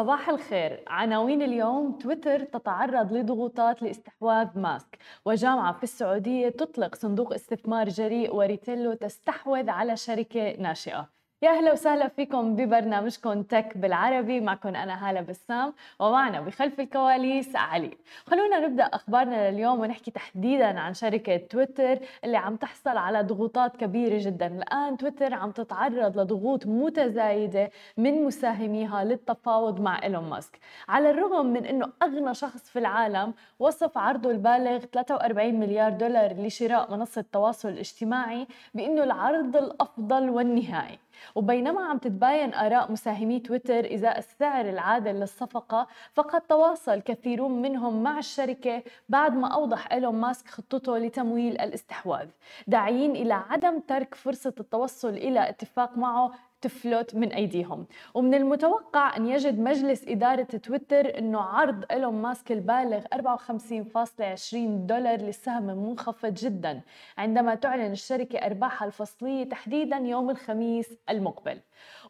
صباح الخير. عناوين اليوم تويتر تتعرض لضغوطات لاستحواذ ماسك وجامعة في السعودية تطلق صندوق استثمار جريء وريتيلو تستحوذ على شركة ناشئة. يا أهلا وسهلا فيكم ببرنامجكم تك بالعربي معكم أنا هالة بسام ومعنا بخلف الكواليس علي. خلونا نبدأ أخبارنا لليوم ونحكي تحديدا عن شركة تويتر اللي عم تحصل على ضغوطات كبيرة جدا. الآن تويتر عم تتعرض لضغوط متزايدة من مساهميها للتفاوض مع إيلون ماسك. على الرغم من إنه أغنى شخص في العالم وصف عرضه البالغ 43 مليار دولار لشراء منصة التواصل الاجتماعي بإنه العرض الأفضل والنهائي. وبينما عم تتباين آراء مساهمي تويتر إزاء السعر العادل للصفقة فقد تواصل كثيرون منهم مع الشركة بعد ما أوضح إيلون ماسك خطته لتمويل الاستحواذ. داعيين إلى عدم ترك فرصة التوصل إلى اتفاق معه تفلت من أيديهم. ومن المتوقع أن يجد مجلس إدارة تويتر أنه عرض إيلون ماسك البالغ 54.20 دولار للسهم منخفض جدا عندما تعلن الشركة ارباحها الفصلية تحديدا يوم الخميس المقبل.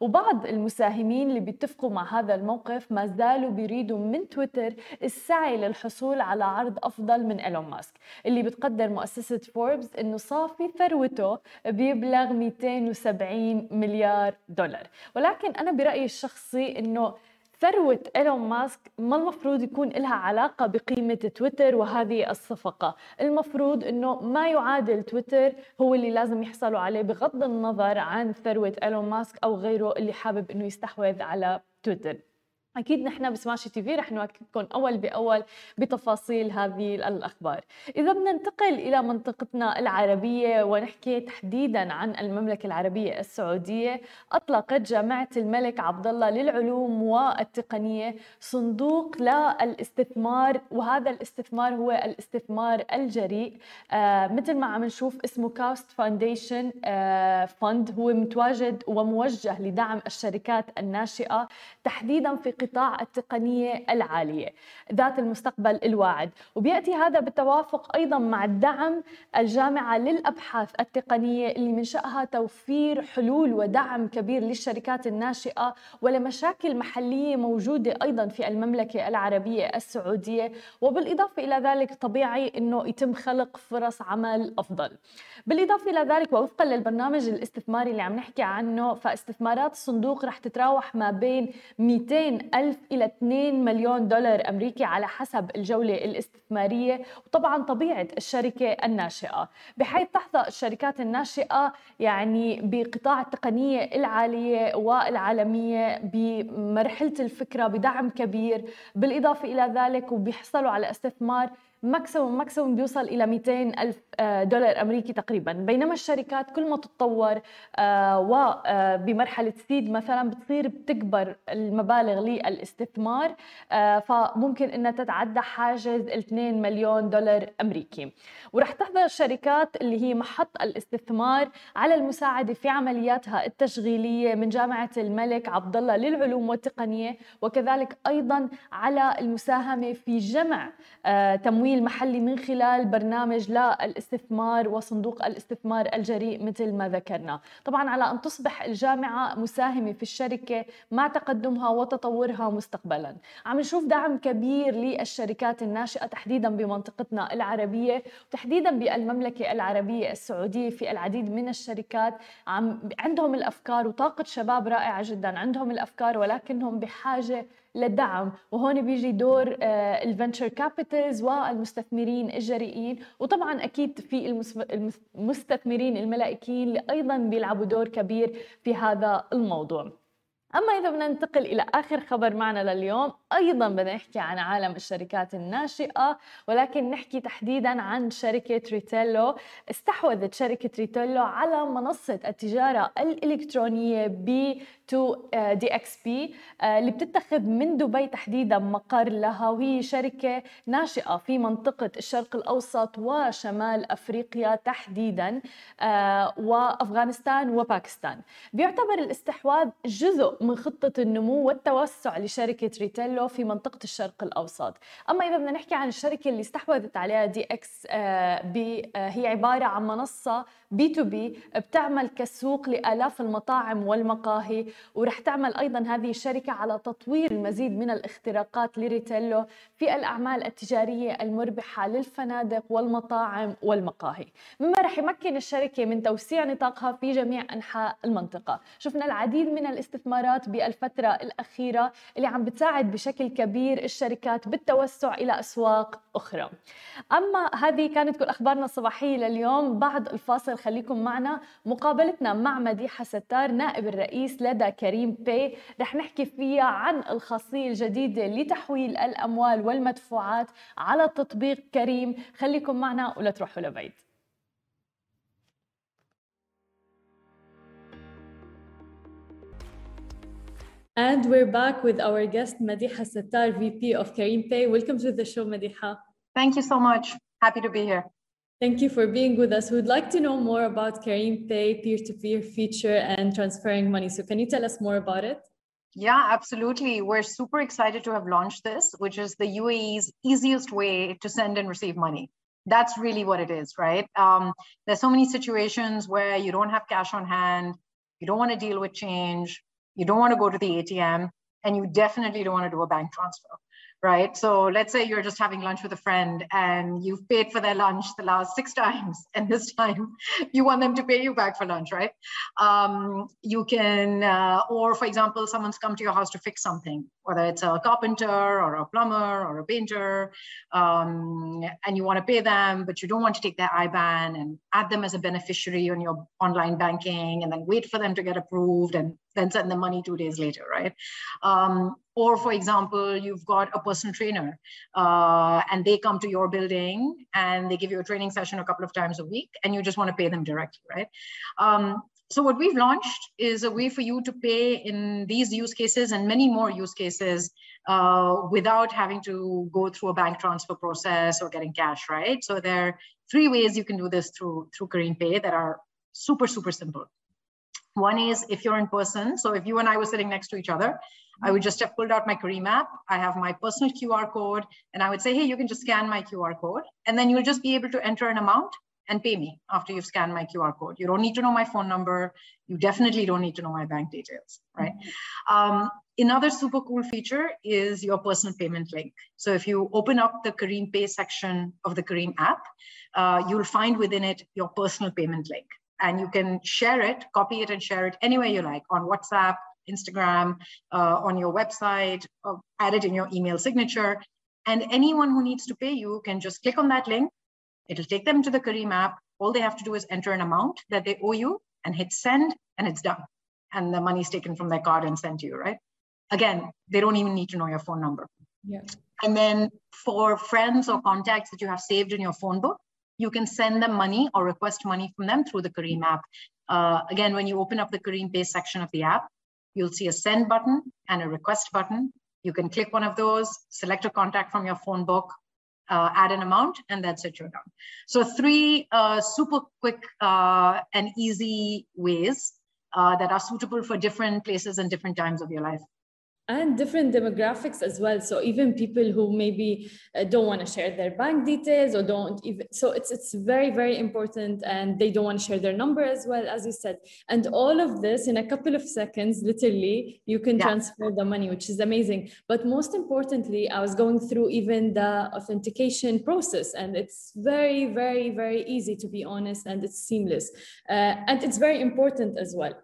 وبعض المساهمين اللي بيتفقوا مع هذا الموقف ما زالوا بيريدوا من تويتر السعي للحصول على عرض أفضل من إيلون ماسك اللي بتقدر مؤسسة فوربس إنه صافي ثروته بيبلغ 270 مليار دولار. ولكن أنا برأيي الشخصي إنه ثروة إيلون ماسك ما المفروض يكون لها علاقة بقيمة تويتر وهذه الصفقة. المفروض أنه ما يعادل تويتر هو اللي لازم يحصلوا عليه بغض النظر عن ثروة إيلون ماسك أو غيره اللي حابب أنه يستحوذ على تويتر. أكيد نحن بسماشي تي في رح نواكبكم أول بأول بتفاصيل هذه الأخبار. إذا بدنا ننتقل إلى منطقتنا العربية ونحكي تحديدا عن المملكة العربية السعودية أطلقت جامعة الملك عبد الله للعلوم والتقنية صندوق للاستثمار وهذا الاستثمار هو الاستثمار الجريء. آه مثل ما عم نشوف اسمه كاست فاونديشن آه فند هو متواجد وموجه لدعم الشركات الناشئة تحديدا في قطاع التقنية العالية ذات المستقبل الواعد. وبيأتي هذا بالتوافق أيضا مع الدعم الجامعة للأبحاث التقنية اللي من شأنها توفير حلول ودعم كبير للشركات الناشئة ولمشاكل محلية موجودة أيضا في المملكة العربية السعودية. وبالإضافة إلى ذلك طبيعي أنه يتم خلق فرص عمل أفضل. بالإضافة إلى ذلك ووفقا للبرنامج الاستثماري اللي عم نحكي عنه فاستثمارات الصندوق رح تتراوح ما بين 200 ألف إلى 2 مليون دولار أمريكي على حسب الجولة الاستثمارية وطبعا طبيعة الشركة الناشئة. بحيث تحظى الشركات الناشئة يعني بقطاع التقنية العالية والعالمية بمرحلة الفكرة بدعم كبير بالإضافة إلى ذلك وبيحصلوا على استثمار ماكسيموم ماكسيموم بيوصل إلى 200 ألف آه، دولار أمريكي تقريبا. بينما الشركات كل ما تتطور آه، وبمرحله سيد مثلا بتصير بتكبر المبالغ للاستثمار آه، فممكن إنها تتعدى حاجز 2 مليون دولار أمريكي. ورح تحظى الشركات اللي هي محط الاستثمار على المساعدة في عملياتها التشغيلية من جامعة الملك عبد الله للعلوم والتقنية وكذلك أيضا على المساهمة في جمع تمويل التمويل المحلي من خلال برنامج للاستثمار وصندوق الاستثمار الجريء مثل ما ذكرنا. طبعا على أن تصبح الجامعة مساهمة في الشركة مع تقدمها وتطورها مستقبلا. عم نشوف دعم كبير للشركات الناشئة تحديدا بمنطقتنا العربية وتحديدا بالمملكة العربية السعودية في العديد من الشركات. عم عندهم الأفكار وطاقة شباب رائعة جدا عندهم الأفكار ولكنهم بحاجة للدعم. وهون بيجي دور الفنتشر كابيتالز والمستثمرين الجريئين. وطبعا أكيد في المستثمرين الملائكيين اللي أيضا بيلعبوا دور كبير في هذا الموضوع. أما إذا بدنا ننتقل إلى آخر خبر معنا لليوم أيضا بدنا نحكي عن عالم الشركات الناشئة ولكن نحكي تحديدا عن شركة ريتيلو. استحوذت شركة ريتيلو على منصة التجارة الإلكترونية ب تو دي إكس بي اللي بتتخذ من دبي تحديدا مقر لها وهي شركة ناشئة في منطقة الشرق الأوسط وشمال أفريقيا تحديدا آه، وأفغانستان وباكستان. بيعتبر الاستحواذ جزء من خطة النمو والتوسع لشركة ريتيلو في منطقة الشرق الأوسط. أما إذا بدنا نحكي عن الشركة اللي استحوذت عليها دي إكس بي هي عبارة عن منصة بي تو بي بتعمل كسوق لآلاف المطاعم والمقاهي ورح تعمل أيضا هذه الشركة على تطوير المزيد من الاختراقات لريتيلو في الأعمال التجارية المربحة للفنادق والمطاعم والمقاهي. مما رح يمكن الشركة من توسيع نطاقها في جميع أنحاء المنطقة. شفنا العديد من الاستثمارات بالفترة الأخيرة اللي عم بتساعد بشكل كبير الشركات بالتوسع إلى أسواق أخرى. أما هذه كانت كل أخبارنا الصباحية لليوم. بعد الفاصل خليكم معنا مقابلتنا مع مديحة ستار نائب الرئيس لدى كريم باي رح نحكي فيها عن الخاصية الجديدة لتحويل الأموال والمدفوعات على تطبيق كريم خليكم معنا ولا تروحوا لبعيد And we're back with our guest Madiha Sattar, VP of Kareem Pay. Welcome to the show, Madiha. Thank you so much. Happy to be here. Thank you for being with us. We'd like to know more about Careem Pay peer-to-peer feature and transferring money. So can you tell us more about it? Yeah, absolutely. We're super excited to have launched this, which is the UAE's easiest way to send and receive money. That's really what it is, right? Um, there's so many situations where you don't have cash on hand, you don't want to deal with change, you don't want to go to the ATM, and you definitely don't want to do a bank transfer right? So let's say you're just having lunch with a friend and you've paid for their lunch the last six times, and this time you want them to pay you back for lunch, right? Um, you can, uh, or for example, someone's come to your house to fix something, whether it's a carpenter or a plumber or a painter, um, and you want to pay them, but you don't want to take their IBAN and add them as a beneficiary on your online banking and then wait for them to get approved and then send the money two days later, right? Um, or for example, you've got a personal trainer uh, and they come to your building and they give you a training session a couple of times a week and you just want to pay them directly, right? Um, so what we've launched is a way for you to pay in these use cases and many more use cases uh, without having to go through a bank transfer process or getting cash, right? So there are three ways you can do this through, through Careem Pay that are super, super simple. One is if you're in person. So if you and I were sitting next to each other, I would just have pulled out my Careem app. I have my personal QR code, and I would say, hey, you can just scan my QR code. And then you'll just be able to enter an amount and pay me after you've scanned my QR code. You don't need to know my phone number. You definitely don't need to know my bank details, right? Um, another super cool feature is your personal payment link. So if you open up the Careem Pay section of the Careem app, uh, you'll find within it your personal payment link and you can share it, copy it and share it anywhere you like on WhatsApp, Instagram, uh, on your website, add it in your email signature. And anyone who needs to pay you can just click on that link. It'll take them to the Careem app. All they have to do is enter an amount that they owe you and hit send, and it's done. And the money's taken from their card and sent to you, right? Again, they don't even need to know your phone number. Yeah. And then for friends or contacts that you have saved in your phone book, you can send them money or request money from them through the Careem app. Uh, again, when you open up the Careem Pay section of the app, you'll see a send button and a request button. You can click one of those, select a contact from your phone book, uh, add an amount, and that's it, you're done. So three uh, super quick uh, and easy ways uh, that are suitable for different places and different times of your life and different demographics as well. So even people who maybe uh, don't want to share their bank details or don't even so it's it's very very important and they don't want to share their number as well as you said. And all of this in a couple of seconds literally you can yeah. transfer the money which is amazing. But most importantly i was going through even the authentication process and it's very very very easy to be honest and it's seamless. Uh, and it's very important as well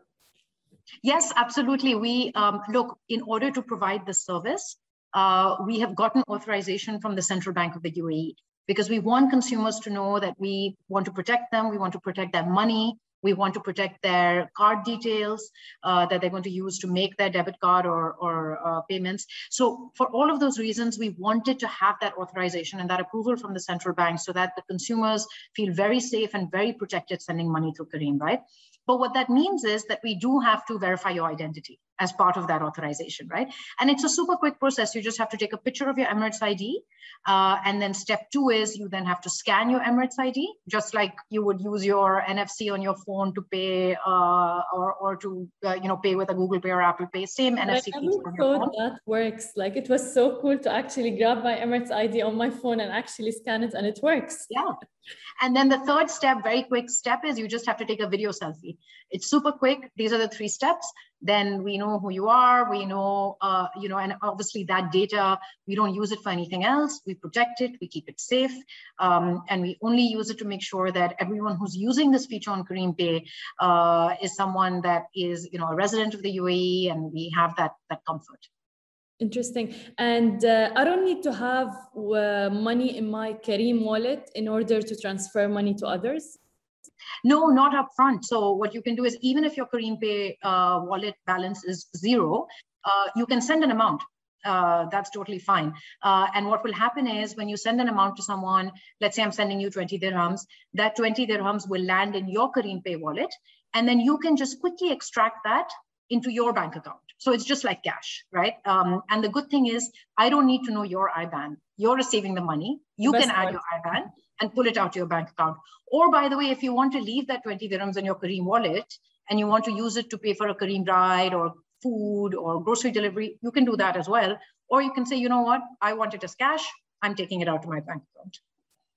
Yes, absolutely. We um, look, in order to provide the service, uh, we have gotten authorization from the Central Bank of the UAE because we want consumers to know that we want to protect them, we want to protect their money, we want to protect their card details uh, that they're going to use to make their debit card or, or uh, payments. So for all of those reasons, we wanted to have that authorization and that approval from the central bank so that the consumers feel very safe and very protected sending money through Careem, right? But what that means is that we do have to verify your identity as part of that authorization, right? And it's a super quick process. You just have to take a picture of your Emirates ID. Uh, and then step two is you then have to scan your Emirates ID, just like you would use your NFC on your phone to pay uh, or, or to, uh, you know, pay with a Google Pay or Apple Pay, same But NFC I feature never on your phone. that works. Like it was so cool to actually grab my Emirates ID on my phone and actually scan it and it works. Yeah. And then the third step, very quick step, is you just have to take a video selfie. It's super quick. These are the three steps. Then we know who you are. We know, uh, you know, and obviously that data, we don't use it for anything else. We protect it. We keep it safe. Um, and we only use it to make sure that everyone who's using this feature on Careem Pay uh, is someone that is, you know, a resident of the UAE, and we have that that comfort. Interesting. And uh, I don't need to have uh, money in my Careem wallet in order to transfer money to others. No, not upfront. So what you can do is even if your Careem Pay uh, wallet balance is zero, uh, you can send an amount. Uh, that's totally fine. Uh, and what will happen is when you send an amount to someone, let's say I'm sending you 20 dirhams, that 20 dirhams will land in your Careem Pay wallet. And then you can just quickly extract that into your bank account. So it's just like cash, right? Um, and the good thing is, I don't need to know your IBAN. You're receiving the money. You Best can add part. your IBAN and pull it out to your bank account. Or by the way, if you want to leave that 20 dirhams in your Careem wallet and you want to use it to pay for a Careem ride or food or grocery delivery, you can do that as well. Or you can say, you know what, I want it as cash. I'm taking it out to my bank account.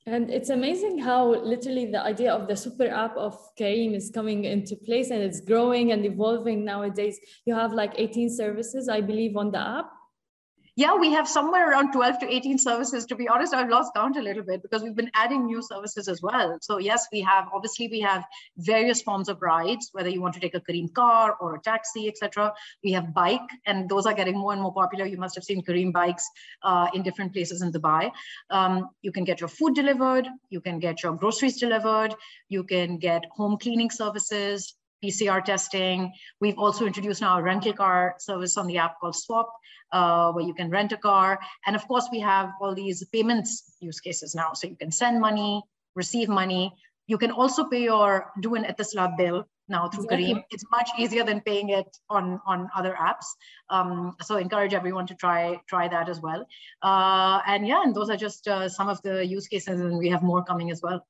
And it's amazing how literally the idea of the super app of Careem is coming into place and it's growing and evolving nowadays. You have like 18 services, I believe, on the app. Yeah, we have somewhere around 12 to 18 services. To be honest, I've lost count a little bit because we've been adding new services as well. So yes, we have, obviously we have various forms of rides, whether you want to take a Careem car or a taxi, etc. We have bike, and those are getting more and more popular. You must have seen Careem bikes uh, in different places in Dubai. Um, you can get your food delivered. You can get your groceries delivered. You can get home cleaning services, PCR testing. We've also introduced now a rental car service on the app called Swapp, uh, where you can rent a car. And of course, we have all these payments use cases now. So you can send money, receive money. You can also pay your du an Etisalat bill now through Exactly. Careem. It's much easier than paying it on, on other apps. Um, so encourage everyone to try try that as well. Uh, and yeah, and those are just uh, some of the use cases, and we have more coming as well.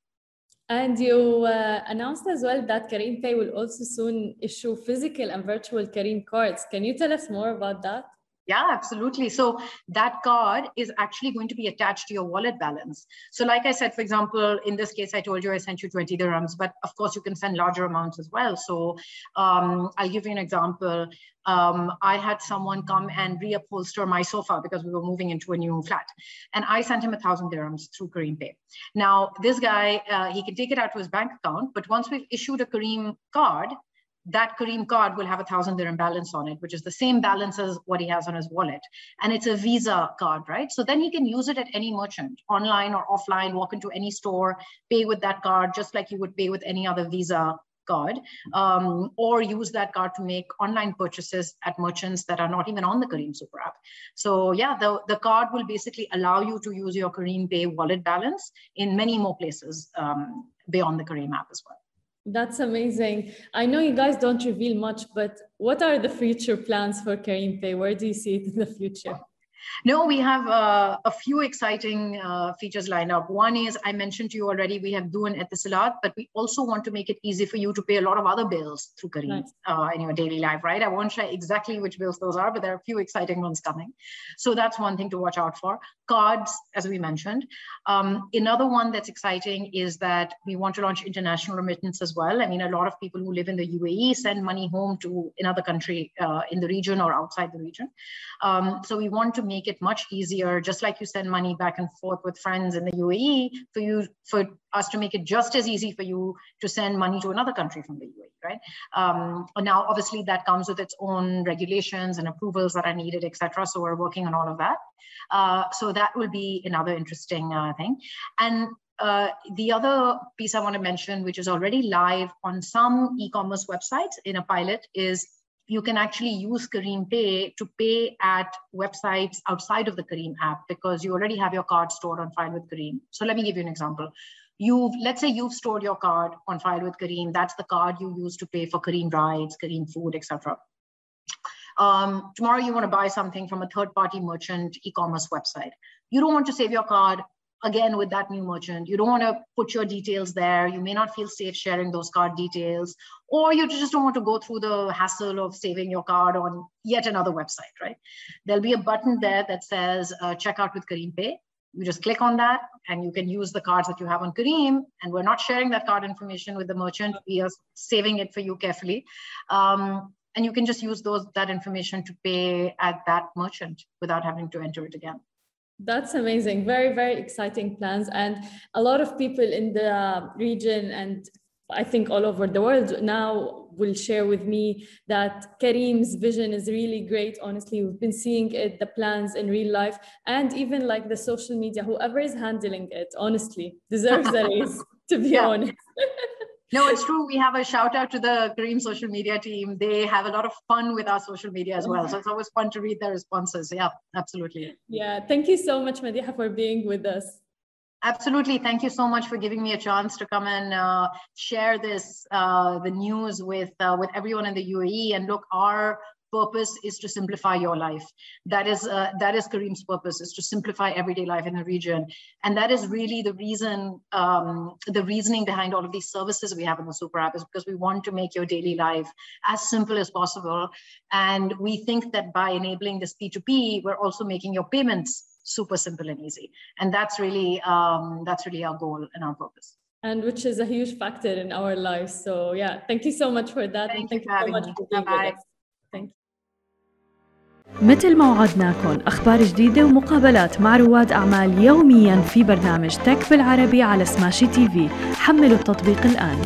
And you uh, announced as well that Careem Pay will also soon issue physical and virtual Careem cards. Can you tell us more about that? Yeah, absolutely. So that card is actually going to be attached to your wallet balance. So like I said, for example, in this case, I told you I sent you 20 dirhams, but of course you can send larger amounts as well. So um, I'll give you an example. Um, I had someone come and reupholster my sofa because we were moving into a new flat. And I sent him a thousand dirhams through Careem Pay. Now, this guy, uh, he can take it out to his bank account, but once we've issued a Careem card, that Careem card will have a thousand dirham balance on it, which is the same balance as what he has on his wallet. And it's a Visa card, right? So then he can use it at any merchant, online or offline, walk into any store, pay with that card, just like you would pay with any other Visa card, um, or use that card to make online purchases at merchants that are not even on the Careem Super app. So yeah, the, the card will basically allow you to use your Careem Pay wallet balance in many more places um, beyond the Careem app as well. That's amazing. I know you guys don't reveal much, but what are the future plans for Careem Pay? Where do you see it in the future? No, we have uh, a few exciting uh, features lined up. One is I mentioned to you already, we have Duan at the Etisalat, but we also want to make it easy for you to pay a lot of other bills through Careem Nice. uh, in your daily life, right? I won't share exactly which bills those are, but there are a few exciting ones coming. So that's one thing to watch out for. Cards, as we mentioned. Um, another one that's exciting is that we want to launch international remittance as well. I mean, a lot of people who live in the UAE send money home to another country uh, in the region or outside the region. Um, so we want to make it much easier, just like you send money back and forth with friends in the UAE, for you for us to make it just as easy for you to send money to another country from the UAE, right? Um, now, obviously, that comes with its own regulations and approvals that are needed, etc. So we're working on all of that. Uh, so that will be another interesting uh, thing. And uh, the other piece I want to mention, which is already live on some e-commerce websites in a pilot, is you can actually use Careem Pay to pay at websites outside of the Careem app because you already have your card stored on file with Careem. So let me give you an example. you've let's say you've stored your card on file with Careem. That's the card you use to pay for Careem rides, Careem food, etc. Um, tomorrow you want to buy something from a third-party merchant e-commerce website. You don't want to save your card again with that new merchant. You don't want to put your details there. You may not feel safe sharing those card details, or you just don't want to go through the hassle of saving your card on yet another website, right? There'll be a button there that says uh, checkout with careem Pay. You just click on that and you can use the cards that you have on Careem. And we're not sharing that card information with the merchant. We are saving it for you carefully. Um, and you can just use those that information to pay at that merchant without having to enter it again. That's amazing. Very, very exciting plans. And a lot of people in the region and I think all over the world now will share with me that Careem's vision is really great. Honestly, we've been seeing it, the plans in real life, and even like the social media, whoever is handling it, honestly, deserves a raise, to be honest. No, it's true. We have a shout out to the Careem social media team. They have a lot of fun with our social media as well. So it's always fun to read their responses. Yeah, absolutely. Yeah. Thank you so much, Madiha, for being with us. Absolutely. Thank you so much for giving me a chance to come and uh, share this, uh, the news with, uh, with everyone in the UAE. And look, our purpose is to simplify your life. That is uh, that is Careem's purpose is to simplify everyday life in the region, and that is really the reason, um, the reasoning behind all of these services we have in the Super App is because we want to make your daily life as simple as possible, and we think that by enabling this P2P, we're also making your payments super simple and easy, and that's really um, that's really our goal and our purpose and which is a huge factor in our lives. So yeah, thank you so much for that. Thank, and thank you, you so much me. for being Bye. with us. Thank you. مثل ما وعدناكم أخبار جديدة ومقابلات مع رواد أعمال يوميا في برنامج تك بالعربي على سماشي تي في. حملوا التطبيق الآن.